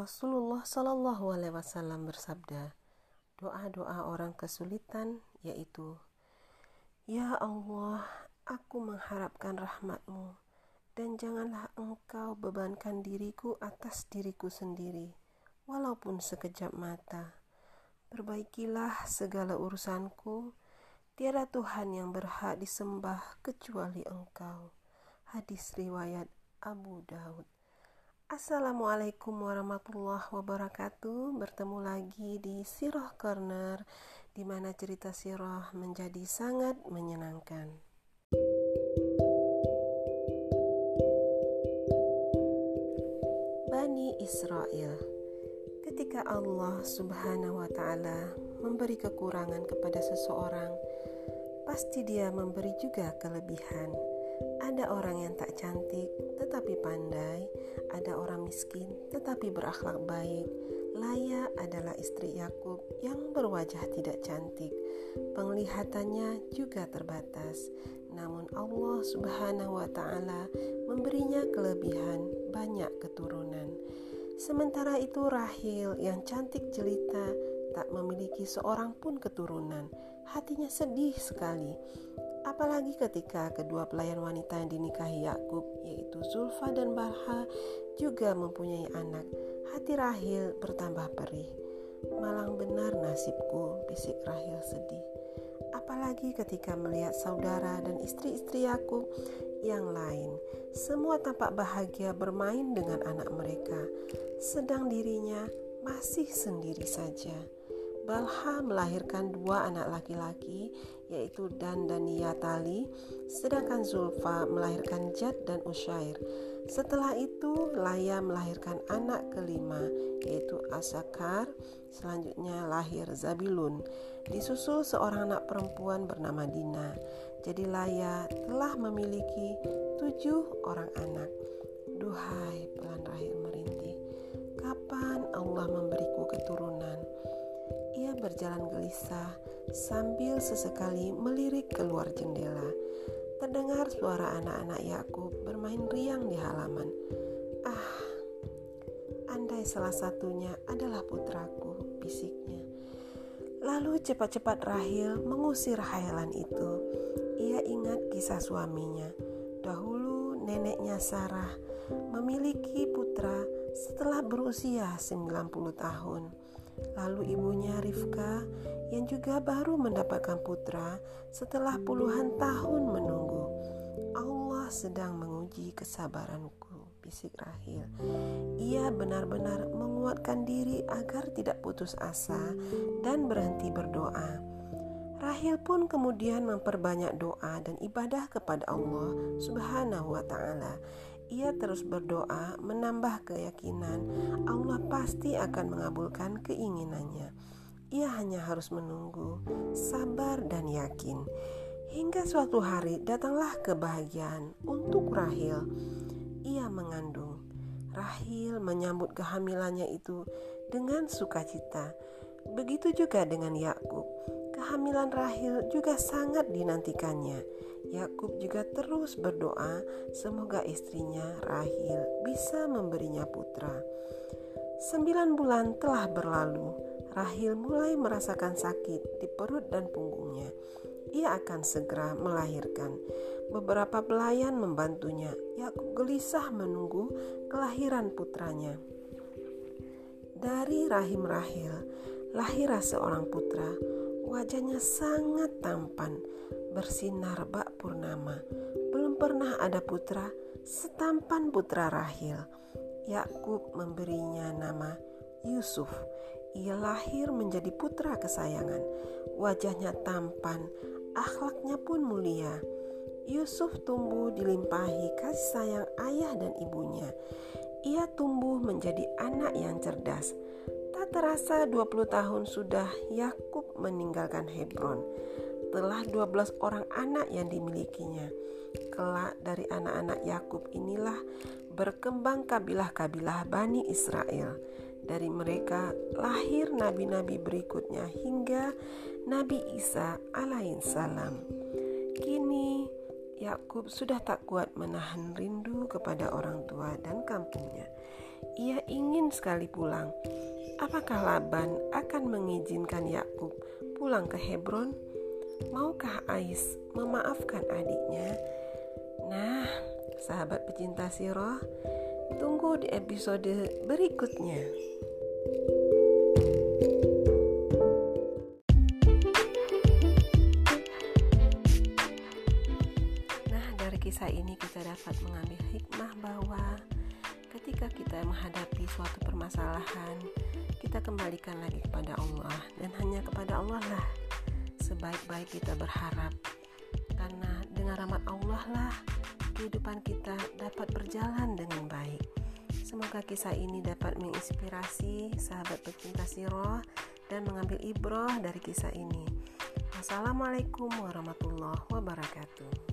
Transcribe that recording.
Rasulullah Shallallahu Alaihi Wasallam bersabda, doa-doa orang kesulitan yaitu, Ya Allah, aku mengharapkan rahmatmu dan janganlah engkau bebankan diriku atas diriku sendiri, walaupun sekejap mata. Perbaikilah segala urusanku, tiada Tuhan yang berhak disembah kecuali engkau. Hadis riwayat Abu Daud. Assalamualaikum warahmatullahi wabarakatuh. Bertemu lagi di Sirah Corner, di mana cerita sirah menjadi sangat menyenangkan. Bani Israel Ketika Allah Subhanahu wa Ta'ala memberi kekurangan kepada seseorang, pasti Dia memberi juga kelebihan. Ada orang yang tak cantik tetapi pandai, ada orang miskin tetapi berakhlak baik. Laya adalah istri Yakub yang berwajah tidak cantik, penglihatannya juga terbatas. Namun Allah Subhanahu wa taala memberinya kelebihan banyak keturunan. Sementara itu Rahil yang cantik jelita memiliki seorang pun keturunan. Hatinya sedih sekali. Apalagi ketika kedua pelayan wanita yang dinikahi Yakub yaitu Zulfa dan Barha juga mempunyai anak. Hati Rahil bertambah perih. Malang benar nasibku, bisik Rahil sedih apalagi ketika melihat saudara dan istri-istri Yakub yang lain. Semua tampak bahagia bermain dengan anak mereka, sedang dirinya masih sendiri saja. Balha melahirkan dua anak laki-laki, yaitu Dan dan Niyatali, sedangkan Zulfa melahirkan Jad dan Usyair. Setelah itu, Laya melahirkan anak kelima, yaitu Asakar, selanjutnya lahir Zabilun. Disusul seorang anak perempuan bernama Dina. Jadi Laya telah memiliki tujuh orang anak. Duhai pelan rahim berjalan gelisah sambil sesekali melirik keluar jendela. Terdengar suara anak-anak Yakub bermain riang di halaman. Ah, andai salah satunya adalah putraku, bisiknya. Lalu cepat-cepat Rahil mengusir hayalan itu. Ia ingat kisah suaminya. Dahulu neneknya Sarah memiliki putra setelah berusia 90 tahun. Lalu ibunya Rifka yang juga baru mendapatkan putra setelah puluhan tahun menunggu. Allah sedang menguji kesabaranku, bisik Rahil. Ia benar-benar menguatkan diri agar tidak putus asa dan berhenti berdoa. Rahil pun kemudian memperbanyak doa dan ibadah kepada Allah Subhanahu wa taala ia terus berdoa, menambah keyakinan Allah pasti akan mengabulkan keinginannya. Ia hanya harus menunggu, sabar, dan yakin. Hingga suatu hari datanglah kebahagiaan untuk Rahil. Ia mengandung. Rahil menyambut kehamilannya itu dengan sukacita. Begitu juga dengan Yakub. Kehamilan Rahil juga sangat dinantikannya Yakub juga terus berdoa semoga istrinya Rahil bisa memberinya putra. Sembilan bulan telah berlalu. Rahil mulai merasakan sakit di perut dan punggungnya. Ia akan segera melahirkan. Beberapa pelayan membantunya. Yakub gelisah menunggu kelahiran putranya. Dari rahim Rahil lahirlah seorang putra. Wajahnya sangat tampan bersinar bak purnama. Belum pernah ada putra setampan putra Rahil. Yakub memberinya nama Yusuf. Ia lahir menjadi putra kesayangan. Wajahnya tampan, akhlaknya pun mulia. Yusuf tumbuh dilimpahi kasih sayang ayah dan ibunya. Ia tumbuh menjadi anak yang cerdas. Terasa 20 tahun sudah Yakub meninggalkan Hebron telah 12 orang anak yang dimilikinya. Kelak dari anak-anak Yakub inilah berkembang kabilah-kabilah Bani Israel. Dari mereka lahir nabi-nabi berikutnya hingga Nabi Isa alaihissalam. Kini Yakub sudah tak kuat menahan rindu kepada orang tua dan kampungnya. Ia ingin sekali pulang. Apakah Laban akan mengizinkan Yakub pulang ke Hebron? Maukah Ais memaafkan adiknya? Nah, sahabat pecinta sirah, tunggu di episode berikutnya. Nah, dari kisah ini kita dapat mengambil hikmah bahwa ketika kita menghadapi suatu permasalahan, kita kembalikan lagi kepada Allah dan hanya kepada Allah lah sebaik-baik kita berharap karena dengan rahmat Allah lah kehidupan kita dapat berjalan dengan baik. Semoga kisah ini dapat menginspirasi sahabat pecinta siroh dan mengambil ibroh dari kisah ini. Wassalamualaikum warahmatullahi wabarakatuh.